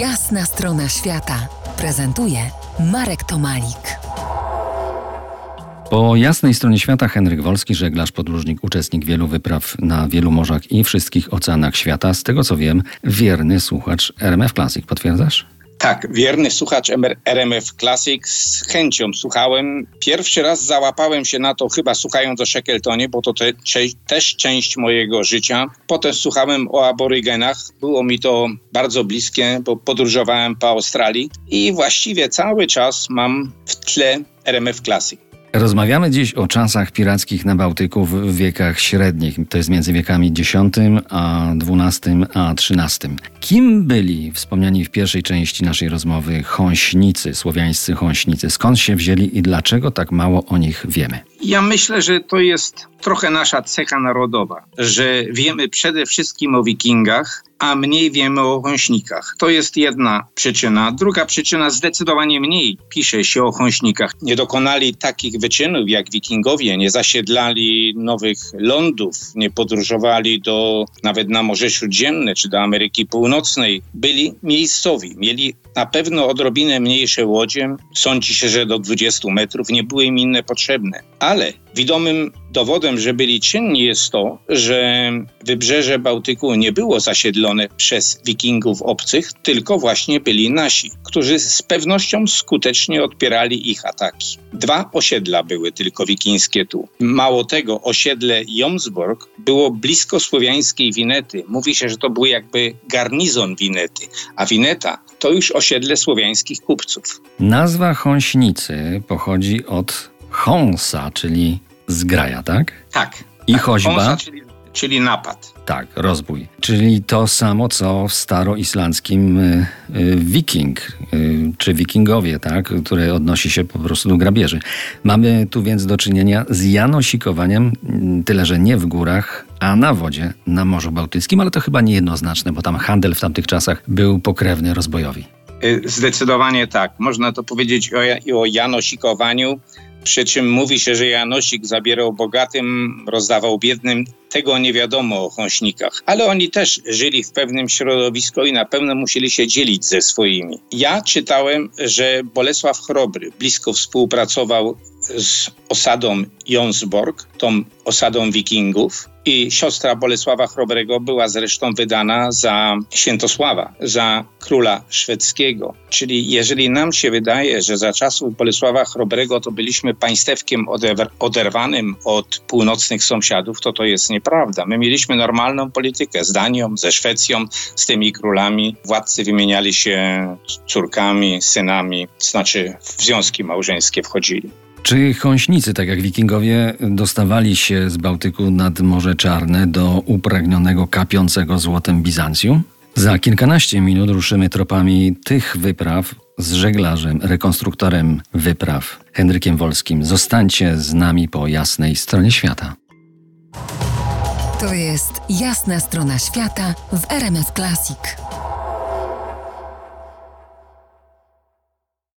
Jasna strona świata prezentuje Marek Tomalik. Po jasnej stronie świata Henryk Wolski, żeglarz, podróżnik, uczestnik wielu wypraw na wielu morzach i wszystkich oceanach świata. Z tego co wiem, wierny słuchacz RMF Classic. Potwierdzasz? Tak, wierny słuchacz RMF Classic z chęcią słuchałem. Pierwszy raz załapałem się na to chyba słuchając o Shackletonie, bo to te, też część mojego życia. Potem słuchałem o aborygenach. Było mi to bardzo bliskie, bo podróżowałem po Australii i właściwie cały czas mam w tle RMF Classic. Rozmawiamy dziś o czasach pirackich na Bałtyku w wiekach średnich. To jest między wiekami X a XII a XIII. Kim byli wspomniani w pierwszej części naszej rozmowy chąśnicy, słowiańscy chąśnicy? Skąd się wzięli i dlaczego tak mało o nich wiemy? Ja myślę, że to jest trochę nasza cecha narodowa, że wiemy przede wszystkim o wikingach, a mniej wiemy o chąśnikach. To jest jedna przyczyna. Druga przyczyna, zdecydowanie mniej pisze się o chąśnikach. Nie dokonali takich wyczynów jak wikingowie, nie zasiedlali nowych lądów, nie podróżowali do nawet na Morze Śródziemne czy do Ameryki Północnej. Byli miejscowi, mieli na pewno odrobinę mniejsze łodzie. Sądzi się, że do 20 metrów nie były im inne potrzebne. Ale widomym dowodem, że byli czynni jest to, że wybrzeże Bałtyku nie było zasiedlone przez wikingów obcych, tylko właśnie byli nasi, którzy z pewnością skutecznie odpierali ich ataki. Dwa osiedla były tylko wikińskie tu. Mało tego, osiedle Jomsborg było blisko słowiańskiej Winety. Mówi się, że to był jakby garnizon Winety, a Wineta to już osiedle słowiańskich kupców. Nazwa Chąśnicy pochodzi od Chąsa, czyli zgraja, tak? Tak. I tak, choćba? Czyli, czyli napad. Tak, rozbój. Czyli to samo, co w staroislandzkim y, y, wiking, y, czy wikingowie, tak, które odnosi się po prostu do grabieży. Mamy tu więc do czynienia z janosikowaniem, y, tyle że nie w górach, a na wodzie, na Morzu Bałtyckim, ale to chyba niejednoznaczne, bo tam handel w tamtych czasach był pokrewny rozbojowi. Y, zdecydowanie tak. Można to powiedzieć o, o janosikowaniu. Przy czym mówi się, że Janosik zabierał bogatym, rozdawał biednym. Tego nie wiadomo o chąśnikach, ale oni też żyli w pewnym środowisku i na pewno musieli się dzielić ze swoimi. Ja czytałem, że Bolesław Chrobry blisko współpracował z osadą Jonsborg, tą osadą wikingów. I siostra Bolesława Chrobrego była zresztą wydana za Świętosława, za króla szwedzkiego. Czyli jeżeli nam się wydaje, że za czasów Bolesława Chrobrego to byliśmy państewkiem oderwanym od północnych sąsiadów, to to jest nieprawda. My mieliśmy normalną politykę z Danią, ze Szwecją, z tymi królami. Władcy wymieniali się córkami, synami, znaczy w związki małżeńskie wchodzili. Czy chąśnicy, tak jak wikingowie, dostawali się z Bałtyku nad Morze Czarne do upragnionego kapiącego złotem Bizancjum? Za kilkanaście minut ruszymy tropami tych wypraw z żeglarzem, rekonstruktorem wypraw Henrykiem Wolskim. Zostańcie z nami po jasnej stronie świata. To jest jasna strona świata w RMF Classic.